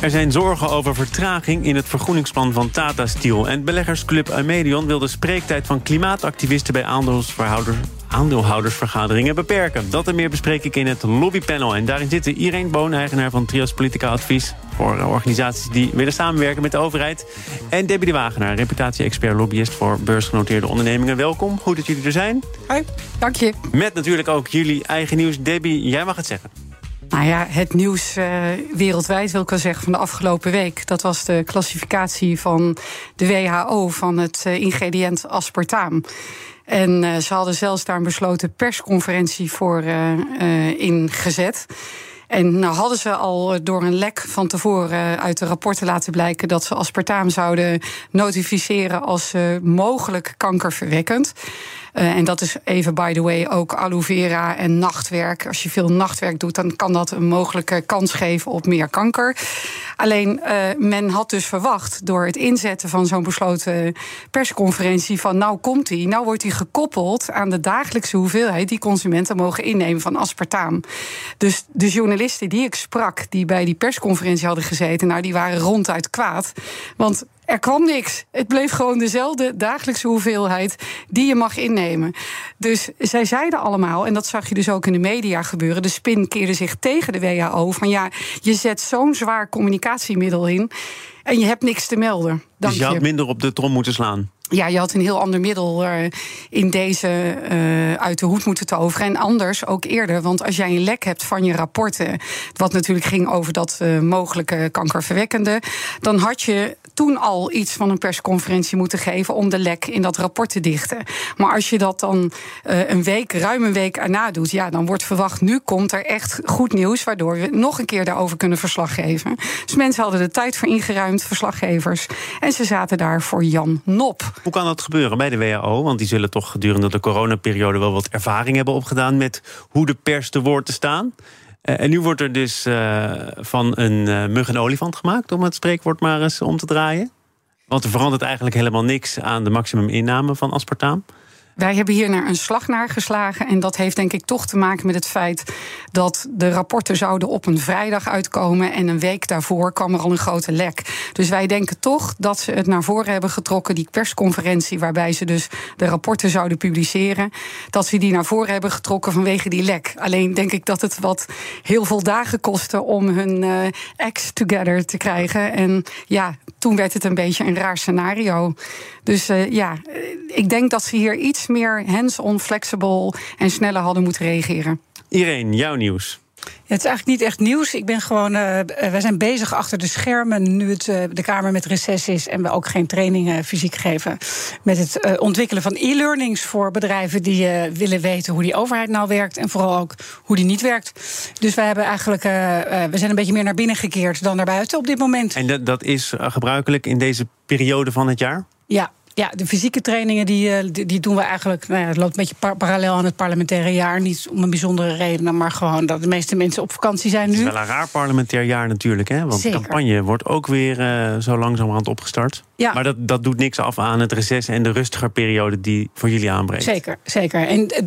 Er zijn zorgen over vertraging in het vergroeningsplan van Tata Steel. En beleggersclub Amedion wil de spreektijd van klimaatactivisten bij aandeelhoudersvergaderingen beperken. Dat en meer bespreek ik in het lobbypanel. En daarin zitten Irene Boon, eigenaar van Trias Politica Advies... voor organisaties die willen samenwerken met de overheid. En Debbie de Wagenaar, reputatie-expert lobbyist... voor beursgenoteerde ondernemingen. Welkom, goed dat jullie er zijn. Hoi, dank je. Met natuurlijk ook jullie eigen nieuws. Debbie, jij mag het zeggen. Nou ja, het nieuws uh, wereldwijd wil ik wel zeggen van de afgelopen week. Dat was de klassificatie van de WHO van het uh, ingrediënt aspartaam. En uh, ze hadden zelfs daar een besloten persconferentie voor ingezet. En nou hadden ze al door een lek van tevoren uit de rapporten laten blijken dat ze aspartaam zouden notificeren als mogelijk kankerverwekkend. Uh, en dat is even, by the way, ook aloe vera en nachtwerk. Als je veel nachtwerk doet, dan kan dat een mogelijke kans geven op meer kanker. Alleen, uh, men had dus verwacht door het inzetten van zo'n besloten persconferentie van nou komt hij, nou wordt hij gekoppeld aan de dagelijkse hoeveelheid die consumenten mogen innemen van aspartaam. Dus de journalisten die ik sprak, die bij die persconferentie hadden gezeten, nou die waren ronduit kwaad. Want er kwam niks. Het bleef gewoon dezelfde dagelijkse hoeveelheid die je mag innemen. Dus zij zeiden allemaal, en dat zag je dus ook in de media gebeuren. De spin keerde zich tegen de WHO. Van ja, je zet zo'n zwaar communicatiemiddel in. En je hebt niks te melden. Dank dus je had minder op de trom moeten slaan? ja, je had een heel ander middel uh, in deze uh, uit de hoed moeten toveren. En anders ook eerder. Want als jij een lek hebt van je rapporten. wat natuurlijk ging over dat uh, mogelijke kankerverwekkende. dan had je toen al iets van een persconferentie moeten geven. om de lek in dat rapport te dichten. Maar als je dat dan een week, ruim een week erna doet. ja, dan wordt verwacht. nu komt er echt goed nieuws. waardoor we nog een keer daarover kunnen verslag geven. Dus mensen hadden de tijd voor ingeruimd, verslaggevers. En ze zaten daar voor Jan Nop. Hoe kan dat gebeuren bij de WHO? Want die zullen toch gedurende de coronaperiode wel wat ervaring hebben opgedaan met hoe de pers te woord te staan. Uh, en nu wordt er dus uh, van een uh, mug een olifant gemaakt, om het spreekwoord maar eens om te draaien. Want er verandert eigenlijk helemaal niks aan de maximum van aspartaam. Wij hebben hier naar een slag naar geslagen. En dat heeft denk ik toch te maken met het feit dat de rapporten zouden op een vrijdag uitkomen. En een week daarvoor kwam er al een grote lek. Dus wij denken toch dat ze het naar voren hebben getrokken, die persconferentie waarbij ze dus de rapporten zouden publiceren. Dat ze die naar voren hebben getrokken vanwege die lek. Alleen denk ik dat het wat heel veel dagen kostte om hun ex together te krijgen. En ja, toen werd het een beetje een raar scenario. Dus uh, ja, ik denk dat ze hier iets meer hands-on, flexible en sneller hadden moeten reageren. Irene, jouw nieuws. Ja, het is eigenlijk niet echt nieuws. Ik ben gewoon, uh, wij zijn bezig achter de schermen nu het, uh, de Kamer met reces is en we ook geen trainingen fysiek geven. Met het uh, ontwikkelen van e-learnings voor bedrijven die willen weten hoe die overheid nou werkt en vooral ook hoe die niet werkt. Dus wij hebben eigenlijk, we zijn een beetje meer naar binnen gekeerd dan naar buiten op dit moment. En dat, dat is gebruikelijk in deze periode van het jaar? Ja, ja, de fysieke trainingen die, eh, die, die doen we eigenlijk. Nou ja, het loopt een beetje parallel aan het parlementaire jaar. Niet om een bijzondere reden, maar gewoon dat de meeste mensen op vakantie zijn nu. Het is wel een raar parlementair jaar natuurlijk, hè? Want de campagne wordt ook weer uh, zo langzamerhand opgestart. Ja. Maar dat, dat doet niks af aan het reces en de rustiger periode die voor jullie aanbreekt. Zeker, zeker. En eh,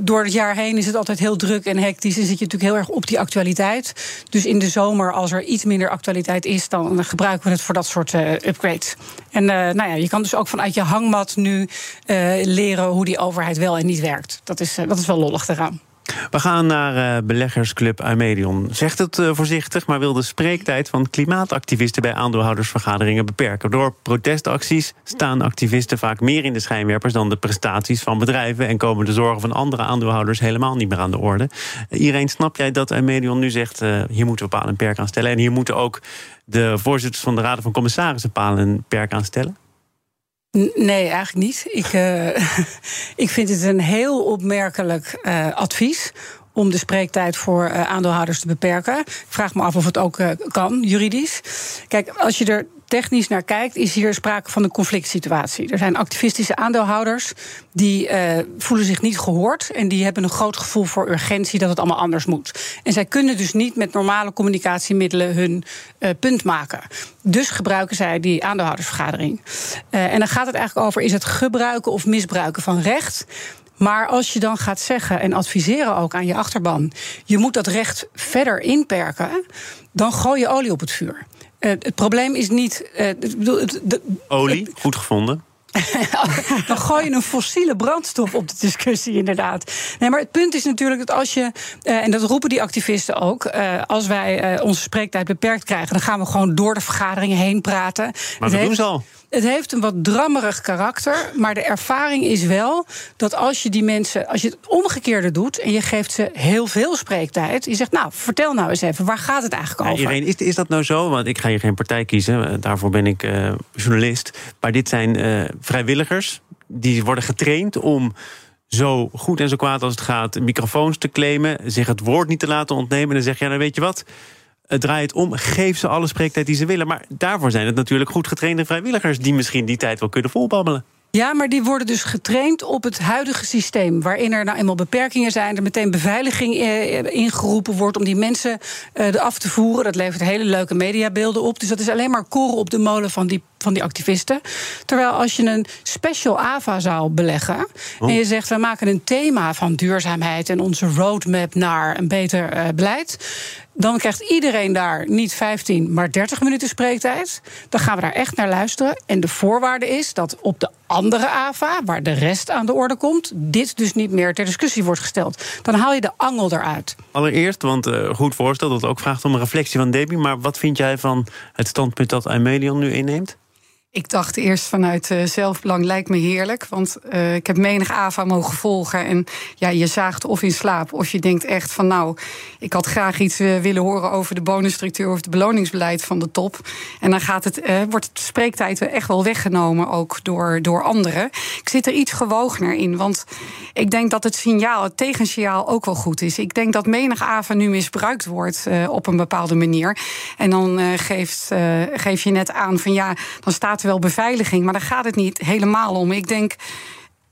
door het jaar heen is het altijd heel druk en hectisch. En zit je natuurlijk heel erg op die actualiteit. Dus in de zomer, als er iets minder actualiteit is, dan gebruiken we het voor dat soort uh, upgrades. En uh, nou ja, je kan dus ook vanuit je hangmat nu uh, leren hoe die overheid wel en niet werkt. Dat is, dat is wel lollig eraan. We gaan naar uh, beleggersclub Aemedion. Zegt het uh, voorzichtig, maar wil de spreektijd van klimaatactivisten bij aandeelhoudersvergaderingen beperken. Door protestacties staan activisten vaak meer in de schijnwerpers dan de prestaties van bedrijven en komen de zorgen van andere aandeelhouders helemaal niet meer aan de orde. Uh, Iedereen, snap jij dat Aemedion nu zegt: hier moeten we paal en perk aan stellen? En hier moeten ook de voorzitters van de Raden van Commissarissen paal en perk aan stellen? Nee, eigenlijk niet. Ik, uh, ik vind het een heel opmerkelijk uh, advies om de spreektijd voor uh, aandeelhouders te beperken. Ik vraag me af of het ook kan, juridisch. Kijk, als je er technisch naar kijkt, is hier sprake van een conflict situatie. Er zijn activistische aandeelhouders die uh, voelen zich niet gehoord en die hebben een groot gevoel voor urgentie dat het allemaal anders moet. En zij kunnen dus niet met normale communicatiemiddelen hun uh, punt maken. Dus gebruiken zij die aandeelhoudersvergadering. Uh, en dan gaat het eigenlijk over: is het gebruiken of misbruiken van recht? Maar als je dan gaat zeggen en adviseren ook aan je achterban, je moet dat recht verder inperken, dan gooi je olie op het vuur. Uh, het probleem is niet. Bedoel, de, olie, goed gevonden. dan gooi je een fossiele brandstof op de discussie, inderdaad. Nee, maar het punt is natuurlijk dat als je, uh, en dat roepen die activisten ook, als wij onze spreektijd beperkt krijgen, dan gaan we gewoon door de vergaderingen heen praten. Maar dat doen ze al. Het heeft een wat drammerig karakter, maar de ervaring is wel dat als je die mensen, als je het omgekeerde doet en je geeft ze heel veel spreektijd, je zegt, nou, vertel nou eens even, waar gaat het eigenlijk over? Ja, Irene, is, is dat nou zo? Want ik ga hier geen partij kiezen, daarvoor ben ik uh, journalist. Maar dit zijn uh, vrijwilligers die worden getraind om zo goed en zo kwaad als het gaat microfoons te claimen, zich het woord niet te laten ontnemen. En dan zeg je, ja, dan weet je wat draai het om, geef ze alle spreektijd die ze willen. Maar daarvoor zijn het natuurlijk goed getrainde vrijwilligers... die misschien die tijd wel kunnen volbabbelen. Ja, maar die worden dus getraind op het huidige systeem. Waarin er nou eenmaal beperkingen zijn. Er meteen beveiliging eh, ingeroepen wordt om die mensen eh, af te voeren. Dat levert hele leuke mediabeelden op. Dus dat is alleen maar koren op de molen van die, van die activisten. Terwijl als je een special AVA zou beleggen. Oh. en je zegt we maken een thema van duurzaamheid. en onze roadmap naar een beter uh, beleid dan krijgt iedereen daar niet 15, maar 30 minuten spreektijd. Dan gaan we daar echt naar luisteren. En de voorwaarde is dat op de andere AVA, waar de rest aan de orde komt, dit dus niet meer ter discussie wordt gesteld. Dan haal je de angel eruit. Allereerst, want uh, goed voorstel dat ook vraagt om een reflectie van Debbie. Maar wat vind jij van het standpunt dat Eumedion nu inneemt? Ik dacht eerst vanuit uh, zelfbelang lijkt me heerlijk. Want uh, ik heb menig AVA mogen volgen. En ja, je zaagt of in slaap. Of je denkt echt van nou, ik had graag iets uh, willen horen over de bonusstructuur of het beloningsbeleid van de top. En dan gaat het, wordt de spreektijd echt wel weggenomen, ook door, door anderen. Ik zit er iets gewogener in. Want ik denk dat het signaal, het tegensignaal ook wel goed is. Ik denk dat menig AVA nu misbruikt wordt op een bepaalde manier. En dan geeft, geef je net aan van ja, dan staat wel beveiliging, maar daar gaat het niet helemaal om. Ik denk.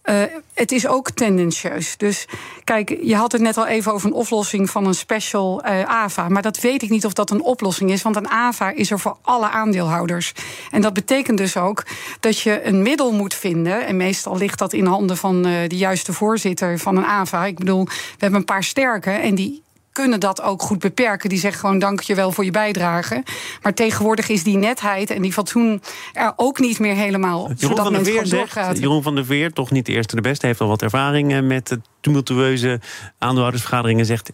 Uh, het is ook tendentieus. Dus kijk, je had het net al even over een oplossing van een special uh, AVA. Maar dat weet ik niet of dat een oplossing is. Want een AVA is er voor alle aandeelhouders. En dat betekent dus ook dat je een middel moet vinden. En meestal ligt dat in handen van uh, de juiste voorzitter van een AVA. Ik bedoel, we hebben een paar sterke en die kunnen dat ook goed beperken. Die zeggen gewoon dank je wel voor je bijdrage. Maar tegenwoordig is die netheid en die fatsoen er ook niet meer helemaal. Jeroen van der Veer zegt, Jeroen van der Veer, toch niet de eerste de beste, heeft al wat ervaring met tumultueuze aandeelhoudersvergaderingen, zegt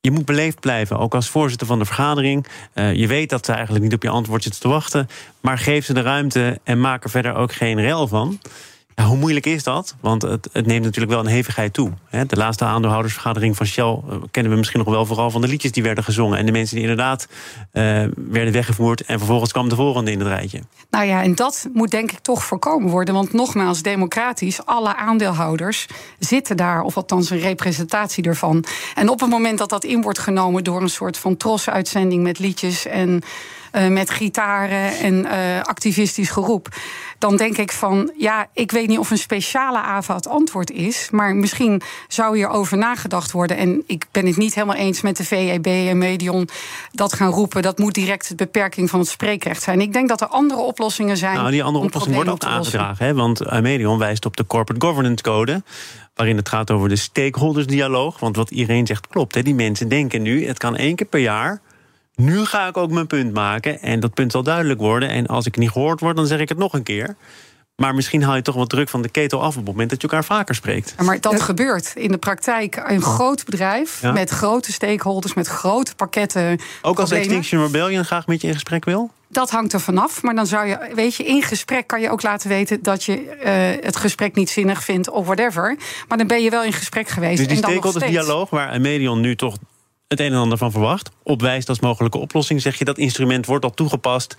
je moet beleefd blijven, ook als voorzitter van de vergadering. Uh, je weet dat ze eigenlijk niet op je antwoord zitten te wachten. Maar geef ze de ruimte en maak er verder ook geen rel van. Hoe moeilijk is dat? Want het, het, neemt natuurlijk wel een hevigheid toe. De laatste aandeelhoudersvergadering van Shell eh, kennen we misschien nog wel vooral van de liedjes die werden gezongen. En de mensen die inderdaad uh, werden weggevoerd. En vervolgens kwam de volgende in het rijtje. Nou ja, en dat moet denk ik toch voorkomen worden. Want nogmaals, democratisch, alle aandeelhouders zitten daar, of althans een representatie ervan. En op het moment dat dat in wordt genomen door een soort van trosuitzending met liedjes en uh, met gitaren en uh, activistisch geroep. Dan denk ik van, ja, ik weet niet of een speciale AVA het antwoord is. Maar misschien zou hierover nagedacht worden. En ik ben het niet helemaal eens met de VEB en Medion dat gaan roepen. Dat moet direct de beperking van het spreekrecht zijn. Ik denk dat er andere oplossingen zijn. Nou, die andere oplossing wordt ook aangedragen. Hè? Want Medion wijst op de Corporate Governance Code waarin het gaat over de stakeholdersdialoog. Want wat iedereen zegt klopt. Hè? Die mensen denken nu, het kan één keer per jaar nu ga ik ook mijn punt maken en dat punt zal duidelijk worden. En als ik niet gehoord word, dan zeg ik het nog een keer. Maar misschien haal je toch wat druk van de ketel af op het moment dat je elkaar vaker spreekt. maar dat gebeurt in de praktijk. Een groot bedrijf met grote stakeholders, met grote pakketten. Ook als Extinction Rebellion graag met je in gesprek wil? Dat hangt er vanaf. Maar dan zou je, weet je, in gesprek kan je ook laten weten dat je uh, het gesprek niet zinnig vindt of whatever. Maar dan ben je wel in gesprek geweest. Dus die stakeholders-dialoog, waar een medion nu toch het een en ander van verwacht, opwijst als mogelijke oplossing, zeg je dat instrument wordt al toegepast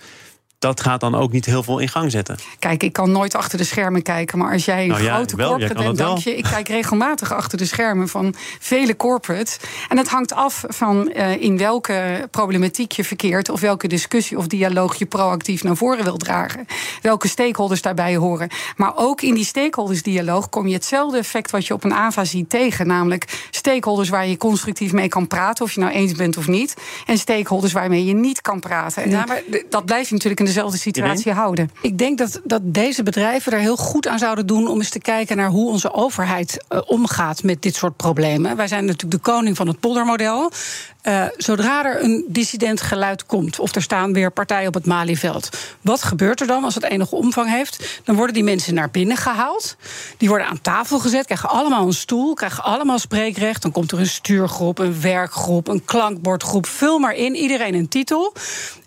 dat gaat dan ook niet heel veel in gang zetten. Kijk, ik kan nooit achter de schermen kijken. Maar als jij een Nou ja, grote wel, corporate jij kan bent, dank je. Ik kijk regelmatig achter de schermen van vele corporates. En het hangt af van eh, in welke problematiek je verkeert. Of welke discussie of dialoog je proactief naar voren wil dragen. Welke stakeholders daarbij horen. Maar ook in die stakeholdersdialoog kom je hetzelfde effect wat je op een AVA ziet tegen. Namelijk stakeholders waar je constructief mee kan praten. Of je nou eens bent of niet. En stakeholders waarmee je niet kan praten. En Ja, maar dat blijf je natuurlijk in dezelfde situatie houden. Ik denk dat, dat deze bedrijven er heel goed aan zouden doen om eens te kijken naar hoe onze overheid eh, omgaat met dit soort problemen. Wij zijn natuurlijk de koning van het poldermodel. Eh, zodra er een dissident geluid komt, of er staan weer partijen op het Malieveld, wat gebeurt er dan als het enige omvang heeft? Dan worden die mensen naar binnen gehaald. Die worden aan tafel gezet, krijgen allemaal een stoel, krijgen allemaal spreekrecht. Dan komt er een stuurgroep, een werkgroep, een klankbordgroep. Vul maar in, iedereen een titel.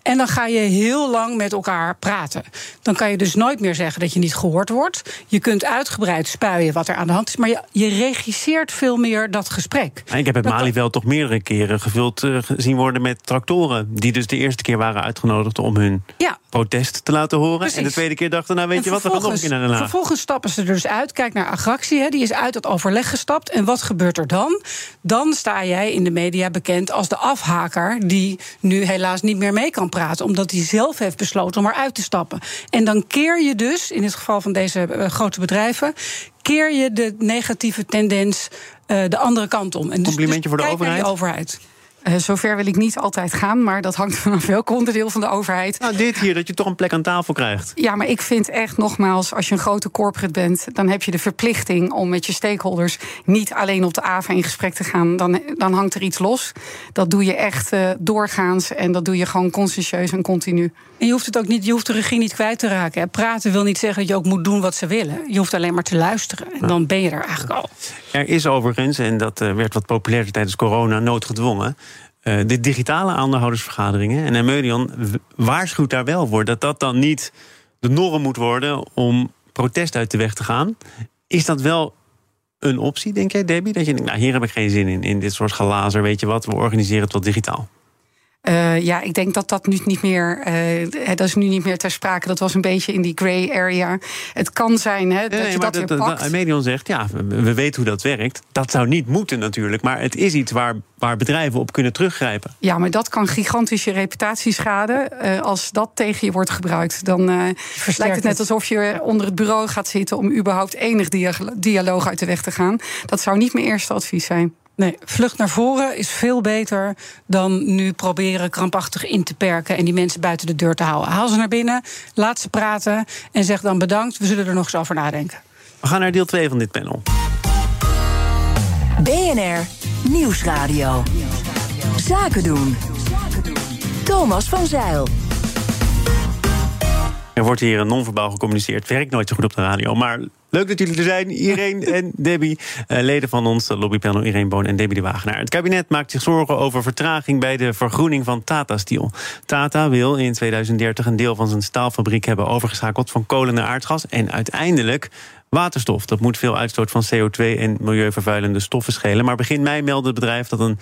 En dan ga je heel lang met elkaar praten. Dan kan je dus nooit meer zeggen dat je niet gehoord wordt. Je kunt uitgebreid spuien wat er aan de hand is. Maar je, je regisseert veel meer dat gesprek. En ik heb het Malieveld toch meerdere keren gevuld eh, gezien worden met tractoren. Die dus de eerste keer waren uitgenodigd om hun Ja. protest te laten horen. Precies. En de tweede keer dachten, nou weet En je wat, we gaan nog een keer naar Den Haag. Vervolgens stappen ze er dus uit. Kijk naar Agractie, hè, die is uit het overleg gestapt. En wat gebeurt er dan? Dan sta jij in de media bekend als de afhaker... die nu helaas niet meer mee kan praten... omdat hij zelf heeft besloten om eruit te stappen. En dan keer je dus, in het geval van deze eh, grote bedrijven... keer je de negatieve tendens eh, de andere kant om. En dus, Complimentje voor de naar die overheid. Eh, zover wil ik niet altijd gaan, maar dat hangt vanaf welk onderdeel van de overheid. Nou, dit hier, dat je toch een plek aan tafel krijgt. Ja, maar ik vind echt nogmaals, als je een grote corporate bent, dan heb je de verplichting om met je stakeholders niet alleen op de AVA in gesprek te gaan. Dan, dan hangt er iets los. Dat doe je echt eh, doorgaans en dat doe je gewoon consciëntieus en continu. En je hoeft het ook niet, je hoeft de regie niet kwijt te raken. hè. Praten wil niet zeggen dat je ook moet doen wat ze willen. Je hoeft alleen maar te luisteren. En dan ben je er eigenlijk al. Er is overigens, en dat eh, werd wat populairder tijdens corona, noodgedwongen. Eh, de digitale aandeelhoudersvergaderingen. En Eumedion waarschuwt daar wel voor dat dat dan niet de norm moet worden om protest uit de weg te gaan. Is dat wel een optie, denk jij, Debbie? Dat je denkt, nou, hier heb ik geen zin in, in dit soort gelazer. Weet je wat, we organiseren het wel digitaal. Eh, ja, ik denk dat dat nu niet meer. eh, dat is nu niet meer ter sprake. Dat was een beetje in die gray area. Het kan zijn hè, dat je dat weer pakt. Eumedion zegt, ja, we, we weten hoe dat werkt. Dat zou niet moeten natuurlijk, maar het is iets waar, waar bedrijven op kunnen teruggrijpen. Ja, maar dat kan gigantisch je reputatie schaden. Eh, als dat tegen je wordt gebruikt, dan eh, lijkt het net alsof je onder het bureau gaat zitten om überhaupt enig dia- dialoog uit de weg te gaan. Dat zou niet mijn eerste advies zijn. Nee, vlucht naar voren is veel beter dan nu proberen krampachtig in te perken en die mensen buiten de deur te houden. Haal ze naar binnen, laat ze praten en zeg dan bedankt. We zullen er nog eens over nadenken. We gaan naar deel 2 van dit panel. BNR Nieuwsradio. Zaken doen. Thomas van Zeil. Er wordt hier non-verbaal gecommuniceerd. Werkt nooit zo goed op de radio. Maar leuk dat jullie er zijn. Irene en Debbie, eh, leden van ons lobbypanel Irene Boon en Debbie de Wagenaar. Het kabinet maakt zich zorgen over vertraging bij de vergroening van Tata Steel. Tata wil in 2030 een deel van zijn staalfabriek hebben overgeschakeld van kolen naar aardgas. En uiteindelijk waterstof. Dat moet veel uitstoot van CO2 en milieuvervuilende stoffen schelen. Maar begin mei meldde het bedrijf dat een,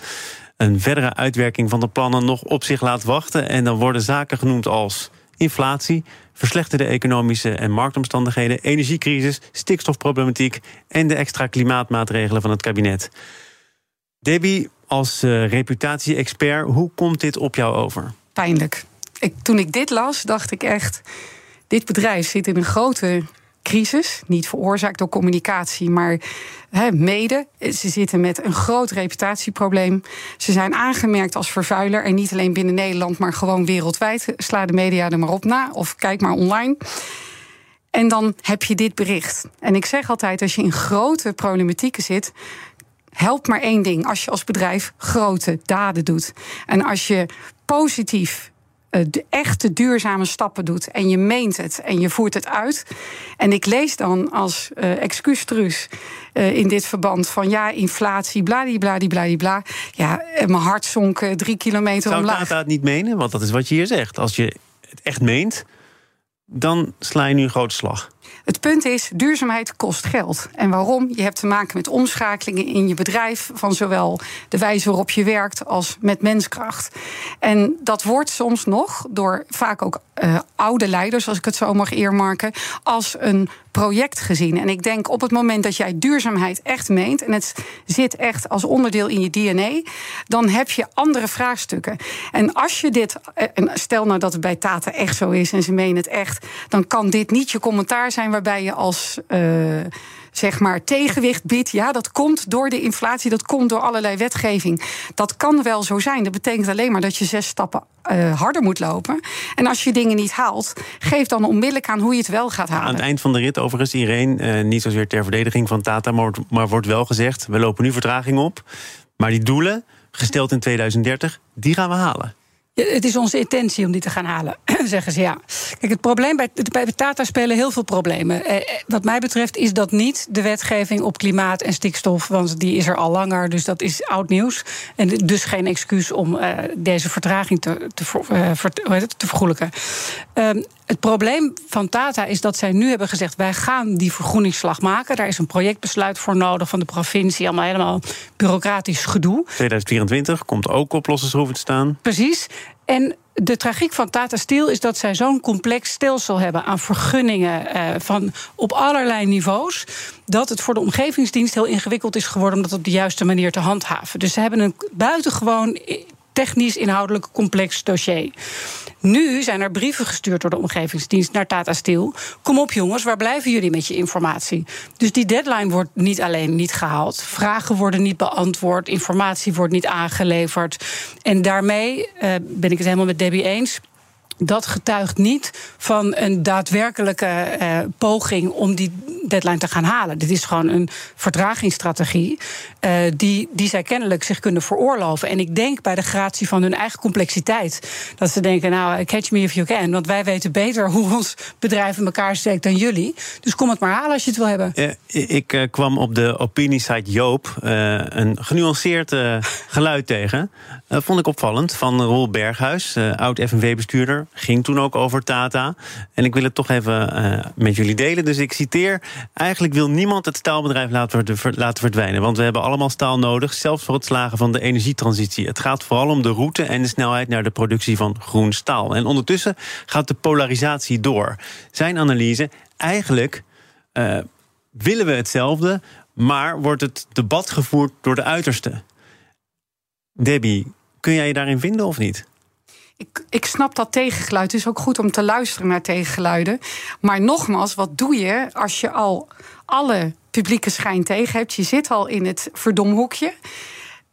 een verdere uitwerking van de plannen nog op zich laat wachten. En dan worden zaken genoemd als inflatie, verslechterde economische en marktomstandigheden, energiecrisis, stikstofproblematiek en de extra klimaatmaatregelen van het kabinet. Debbie, als eh, reputatie-expert, hoe komt dit op jou over? Pijnlijk. Ik, toen ik dit las, dacht ik echt: dit bedrijf zit in een grote crisis. Niet veroorzaakt door communicatie, maar mede. Ze zitten met een groot reputatieprobleem. Ze zijn aangemerkt als vervuiler. En niet alleen binnen Nederland, maar gewoon wereldwijd. Sla de media er maar op na of kijk maar online. En dan heb je dit bericht. En ik zeg altijd: als je in grote problematieken zit. Helpt maar één ding als je als bedrijf grote daden doet. En als je positief de echte duurzame stappen doet en je meent het en je voert het uit. En ik lees dan als uh, excuustruus uh, in dit verband van ja, inflatie, bladibladibladibla. Ja, mijn hart zonk uh, drie kilometer Zou omlaag. Tata het niet menen? Want dat is wat je hier zegt. Als je het echt meent, dan sla je nu een grote slag. Het punt is, duurzaamheid kost geld. En waarom? Je hebt te maken met omschakelingen in je bedrijf, van zowel de wijze waarop je werkt als met menskracht. En dat wordt soms nog door vaak ook uh, oude leiders, als ik het zo mag eermarken, als een project gezien. En ik denk op het moment dat jij duurzaamheid echt meent en het zit echt als onderdeel in je DNA, dan heb je andere vraagstukken. En als je dit, eh, en stel nou dat het bij Tata echt zo is en ze menen het echt, dan kan dit niet je commentaar zijn waarbij je als. Uh, zeg maar tegenwicht biedt. Ja, dat komt door de inflatie, dat komt door allerlei wetgeving. Dat kan wel zo zijn. Dat betekent alleen maar dat je zes stappen uh, harder moet lopen. En als je dingen niet haalt, geef dan onmiddellijk aan hoe je het wel gaat halen. Aan het eind van de rit, overigens, iedereen, uh, niet zozeer ter verdediging van Tata, maar, maar wordt wel gezegd: we lopen nu vertraging op. Maar die doelen, gesteld in 2030, die gaan we halen. Het is onze intentie om die te gaan halen, zeggen ze ja. Kijk, het probleem bij, bij Tata spelen heel veel problemen. Eh, eh, wat mij betreft is dat niet de wetgeving op klimaat en stikstof, want die is er al langer, dus dat is oud nieuws. En dus geen excuus om uh, deze vertraging te, te, uh, ver, te vergoelijken. Uh, het probleem van Tata is dat zij nu hebben gezegd: wij gaan die vergroeningsslag maken. Daar is een projectbesluit voor nodig van de provincie. Allemaal helemaal bureaucratisch gedoe. 2024 komt ook op losse schroeven te staan. Precies. En de tragiek van Tata Steel is dat zij zo'n complex stelsel hebben aan vergunningen eh, van op allerlei niveaus. Dat het voor de omgevingsdienst heel ingewikkeld is geworden om dat op de juiste manier te handhaven. Dus ze hebben een buitengewoon technisch inhoudelijk complex dossier. Nu zijn er brieven gestuurd door de omgevingsdienst naar Tata Steel. Kom op jongens, waar blijven jullie met je informatie? Dus die deadline wordt niet alleen niet gehaald. Vragen worden niet beantwoord, informatie wordt niet aangeleverd. En daarmee uh, ben ik het helemaal met Debbie eens dat getuigt niet van een daadwerkelijke eh, poging om die deadline te gaan halen. Dit is gewoon een verdragingsstrategie uh, die, die zij kennelijk zich kunnen veroorloven. En ik denk bij de gratie van hun eigen complexiteit dat ze denken: nou, catch me if you can. Want wij weten beter hoe ons bedrijf in elkaar steekt dan jullie. Dus kom het maar halen als je het wil hebben. Uh, ik uh, kwam op de opiniesite Joop een genuanceerd geluid tegen. vond ik opvallend van Roel Berghuis, oud Ging toen ook over Tata. En ik wil het toch even uh, met jullie delen. Dus ik citeer: Eigenlijk wil niemand het staalbedrijf laten, laten verdwijnen. Want we hebben allemaal staal nodig, zelfs voor het slagen van de energietransitie. Het gaat vooral om de route en de snelheid naar de productie van groen staal. En ondertussen gaat de polarisatie door. Zijn analyse: eigenlijk uh, willen we hetzelfde, maar wordt het debat gevoerd door de uiterste. Debbie, kun jij je daarin vinden of niet? Ik, ik snap dat tegengeluid. Het is ook goed om te luisteren naar tegengeluiden. Maar nogmaals, wat doe je als je al alle publieke schijn tegen hebt? Je zit al in het verdomhoekje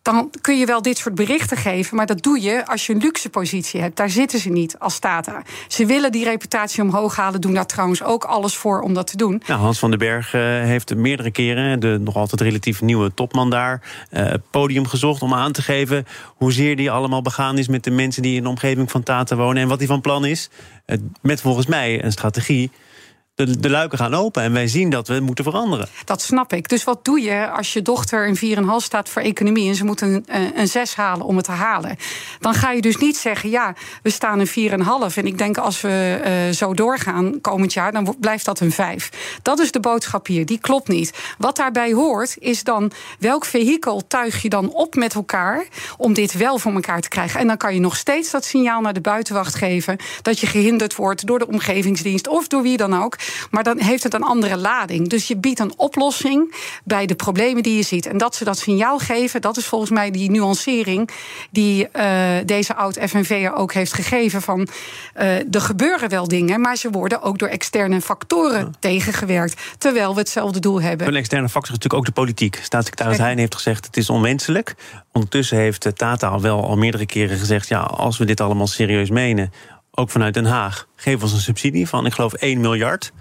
dan kun je wel dit soort berichten geven. Maar dat doe je als je een luxe positie hebt. Daar zitten ze niet als Tata. Ze willen die reputatie omhoog halen. Doen daar trouwens ook alles voor om dat te doen. Nou, Hans van den Berg uh, heeft meerdere keren... de nog altijd relatief nieuwe topman daar... Uh, podium gezocht om aan te geven... hoezeer die allemaal begaan is met de mensen... die in de omgeving van Tata wonen... en wat hij van plan is. Uh, met volgens mij een strategie de, luiken gaan open en wij zien dat we moeten veranderen. Dat snap ik. Dus wat doe je als je dochter een 4,5 staat voor economie en ze moet een, eh, een 6 halen om het te halen? Dan ga je dus niet zeggen, ja, we staan een 4,5 en ik denk als we uh, zo doorgaan komend jaar, dan blijft dat een 5. Dat is de boodschap hier, die klopt niet. Wat daarbij hoort, is dan welk vehikel tuig je dan op met elkaar om dit wel voor elkaar te krijgen. En dan kan je nog steeds dat signaal naar de buitenwacht geven dat je gehinderd wordt door de omgevingsdienst of door wie dan ook. Maar dan heeft het een andere lading. Dus je biedt een oplossing bij de problemen die je ziet. En dat ze dat signaal geven, dat is volgens mij die nuancering die uh, deze oud-FNV'er ook heeft gegeven. Van uh, er gebeuren wel dingen, maar ze worden ook door externe factoren ja. tegengewerkt. Terwijl we hetzelfde doel hebben. Een externe factor is natuurlijk ook de politiek. Staatssecretaris Heijn heeft gezegd: het is onwenselijk. Ondertussen heeft Tata al wel al meerdere keren gezegd: ja, als we dit allemaal serieus menen ook vanuit Den Haag, geef ons een subsidie van, ik geloof, 1 miljard.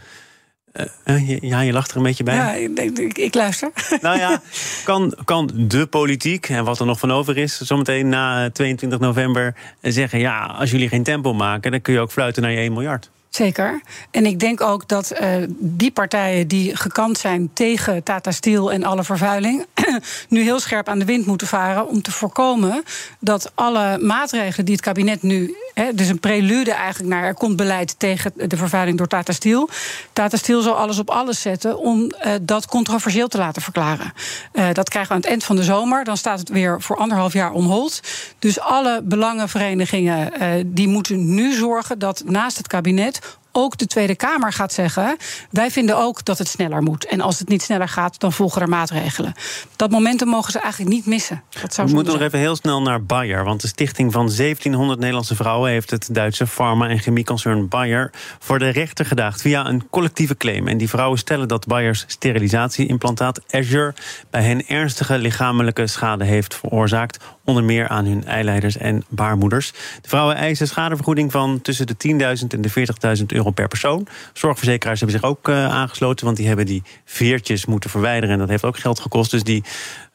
Uh, ja, je lacht er een beetje bij. Ja, ik, ik, ik, luister. Nou ja, kan, kan de politiek, en wat er nog van over is, zometeen na 22 november zeggen: ja, als jullie geen tempo maken, dan kun je ook fluiten naar je 1 miljard. Zeker. En ik denk ook dat uh, die partijen die gekant zijn tegen Tata Steel en alle vervuiling, nu heel scherp aan de wind moeten varen om te voorkomen dat alle maatregelen die het kabinet nu, hè, dus een prelude eigenlijk naar er komt beleid tegen de vervuiling door Tata Steel. Tata Steel zal alles op alles zetten om uh, dat controversieel te laten verklaren. Uh, dat krijgen we aan het eind van de zomer. Dan staat het weer voor anderhalf jaar omhold. Dus alle belangenverenigingen die moeten nu zorgen dat naast het kabinet ook de Tweede Kamer gaat zeggen: wij vinden ook dat het sneller moet. En als het niet sneller gaat, dan volgen er maatregelen. Dat momentum mogen ze eigenlijk niet missen. Dat zou We moeten nog even heel snel naar Bayer. Want de stichting van 1700 Nederlandse vrouwen heeft het Duitse farma- en chemieconcern Bayer voor de rechter gedaagd via een collectieve claim. En die vrouwen stellen dat Bayers sterilisatieimplantaat Azure bij hen ernstige lichamelijke schade heeft veroorzaakt onder meer aan hun eileiders en baarmoeders. De vrouwen eisen schadevergoeding van tussen de 10.000 en de 40.000 euro per persoon. Zorgverzekeraars hebben zich ook uh, aangesloten, want die hebben die veertjes moeten verwijderen. En dat heeft ook geld gekost. Dus die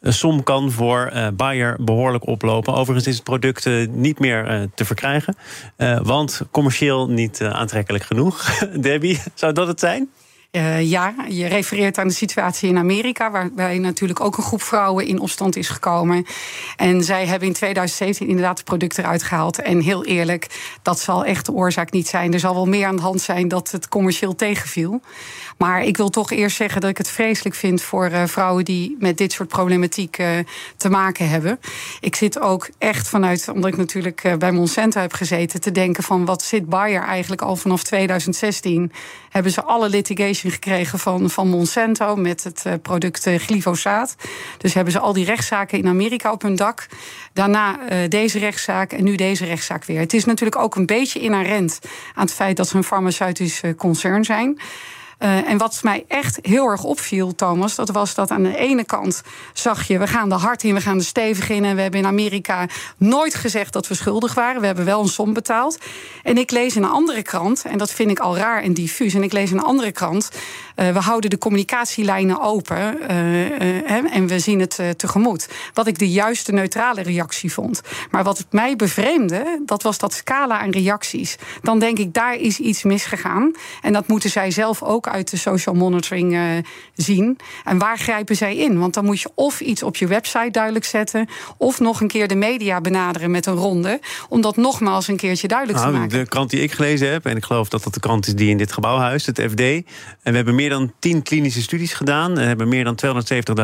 uh, som kan voor uh, Bayer behoorlijk oplopen. Overigens is het product niet meer te verkrijgen, want commercieel niet aantrekkelijk genoeg. Debbie, zou dat het zijn? Uh, ja, je refereert aan de situatie in Amerika, waarbij natuurlijk ook een groep vrouwen in opstand is gekomen. En zij hebben in 2017 inderdaad het product eruit gehaald. En heel eerlijk, dat zal echt de oorzaak niet zijn. Er zal wel meer aan de hand zijn dat het commercieel tegenviel. Maar ik wil toch eerst zeggen dat ik het vreselijk vind voor uh, vrouwen die met dit soort problematiek uh, te maken hebben. Ik zit ook echt vanuit, omdat ik natuurlijk bij Monsanto heb gezeten, te denken van wat zit Bayer eigenlijk al vanaf 2016? Hebben ze alle litigation gekregen van, van Monsanto met het product glyfosaat. Dus hebben ze al die rechtszaken in Amerika op hun dak. Daarna deze rechtszaak en nu deze rechtszaak weer. Het is natuurlijk ook een beetje inherent aan het feit dat ze een farmaceutisch concern zijn. Uh, en wat mij echt heel erg opviel, Thomas, dat was dat aan de ene kant zag je, we gaan de hard in, we gaan de stevig in. En we hebben in Amerika nooit gezegd dat we schuldig waren. We hebben wel een som betaald. En ik lees in een andere krant, en dat vind ik al raar en diffuus. En ik lees in een andere krant, uh, we houden de communicatielijnen open uh, en we zien het tegemoet. Wat ik de juiste neutrale reactie vond. Maar wat mij bevreemde, dat was dat scala aan reacties. Dan denk ik, daar is iets misgegaan. En dat moeten zij zelf ook uit de social monitoring uh, zien. En waar grijpen zij in? Want dan moet je of iets op je website duidelijk zetten, of nog een keer de media benaderen met een ronde, om dat nogmaals een keertje duidelijk nou, te maken. De krant die ik gelezen heb, en ik geloof dat dat de krant is die in dit gebouw huist, het FD. En we hebben meer dan tien klinische studies gedaan. Er hebben meer dan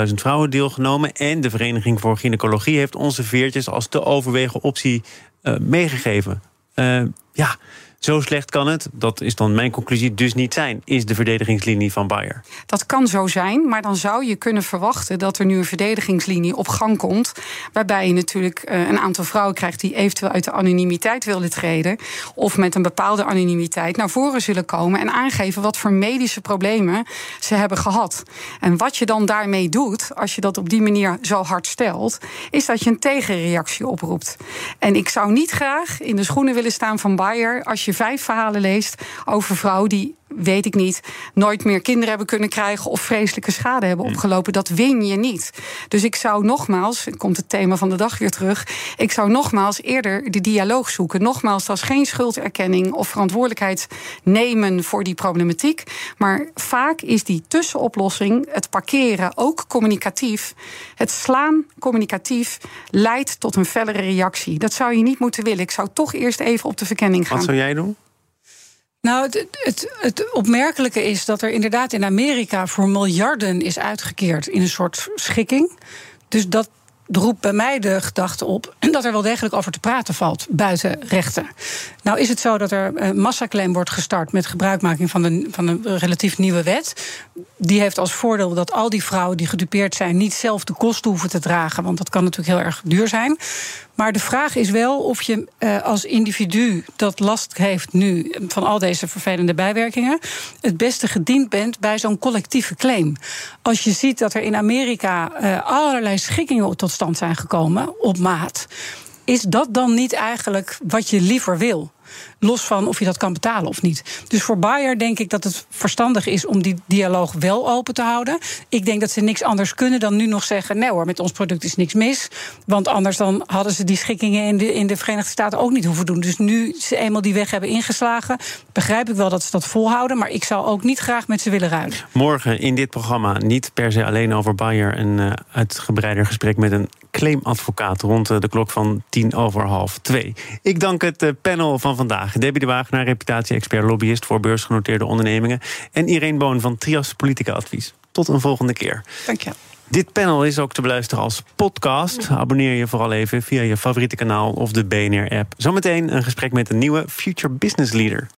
270.000 vrouwen deelgenomen. En de Vereniging voor Gynaecologie heeft onze veertjes als te overwegen optie uh, meegegeven. Uh, ja. Zo slecht kan het, dat is dan mijn conclusie, dus niet zijn, is de verdedigingslinie van Bayer. Dat kan zo zijn, maar dan zou je kunnen verwachten dat er nu een verdedigingslinie op gang komt. Waarbij je natuurlijk een aantal vrouwen krijgt die eventueel uit de anonimiteit willen treden. Of met een bepaalde anonimiteit naar voren zullen komen en aangeven wat voor medische problemen ze hebben gehad. En wat je dan daarmee doet, als je dat op die manier zo hard stelt, is dat je een tegenreactie oproept. En ik zou niet graag in de schoenen willen staan van Bayer als je je vijf verhalen leest over vrouwen die weet ik niet, nooit meer kinderen hebben kunnen krijgen of vreselijke schade hebben opgelopen. Dat win je niet. Dus ik zou nogmaals, komt het thema van de dag weer terug, ik zou nogmaals eerder de dialoog zoeken. Nogmaals, dat is geen schulderkenning of verantwoordelijkheid nemen voor die problematiek. Maar vaak is die tussenoplossing, het parkeren, ook communicatief. Het slaan communicatief leidt tot een fellere reactie. Dat zou je niet moeten willen. Ik zou toch eerst even op de verkenning gaan. Wat zou jij doen? Nou, het, het, het, opmerkelijke is dat er inderdaad in Amerika voor miljarden is uitgekeerd in een soort schikking. Dus dat roept bij mij de gedachte op dat er wel degelijk over te praten valt buiten rechten. Nou is het zo dat er een massaclaim wordt gestart met gebruikmaking van een, van een relatief nieuwe wet. Die heeft als voordeel dat al die vrouwen die gedupeerd zijn niet zelf de kosten hoeven te dragen, want dat kan natuurlijk heel erg duur zijn. Maar de vraag is wel of je uh, als individu dat last heeft nu van al deze vervelende bijwerkingen, het beste gediend bent bij zo'n collectieve claim. Als je ziet dat er in Amerika uh, allerlei schikkingen tot stand zijn gekomen op maat, is dat dan niet eigenlijk wat je liever wil? Los van of je dat kan betalen of niet. Dus voor Bayer denk ik dat het verstandig is om die dialoog wel open te houden. Ik denk dat ze niks anders kunnen dan nu nog zeggen: nee hoor, met ons product is niks mis. Want anders dan hadden ze die schikkingen in de, in de Verenigde Staten ook niet hoeven doen. Dus nu ze eenmaal die weg hebben ingeslagen, begrijp ik wel dat ze dat volhouden. Maar ik zou ook niet graag met ze willen ruilen. Morgen in dit programma niet per se alleen over Bayer. Een uh, uitgebreider gesprek met een claimadvocaat rond uh, de klok van tien over half twee. Ik dank het uh, panel van vandaag. Debbie de Wagenaar, reputatie-expert lobbyist voor beursgenoteerde ondernemingen. En Irene Boon van Trias Politica Advies. Tot een volgende keer. Dank je. Dit panel is ook te beluisteren als podcast. Abonneer je vooral even via je favoriete kanaal of de BNR-app. Zometeen een gesprek met een nieuwe Future Business Leader.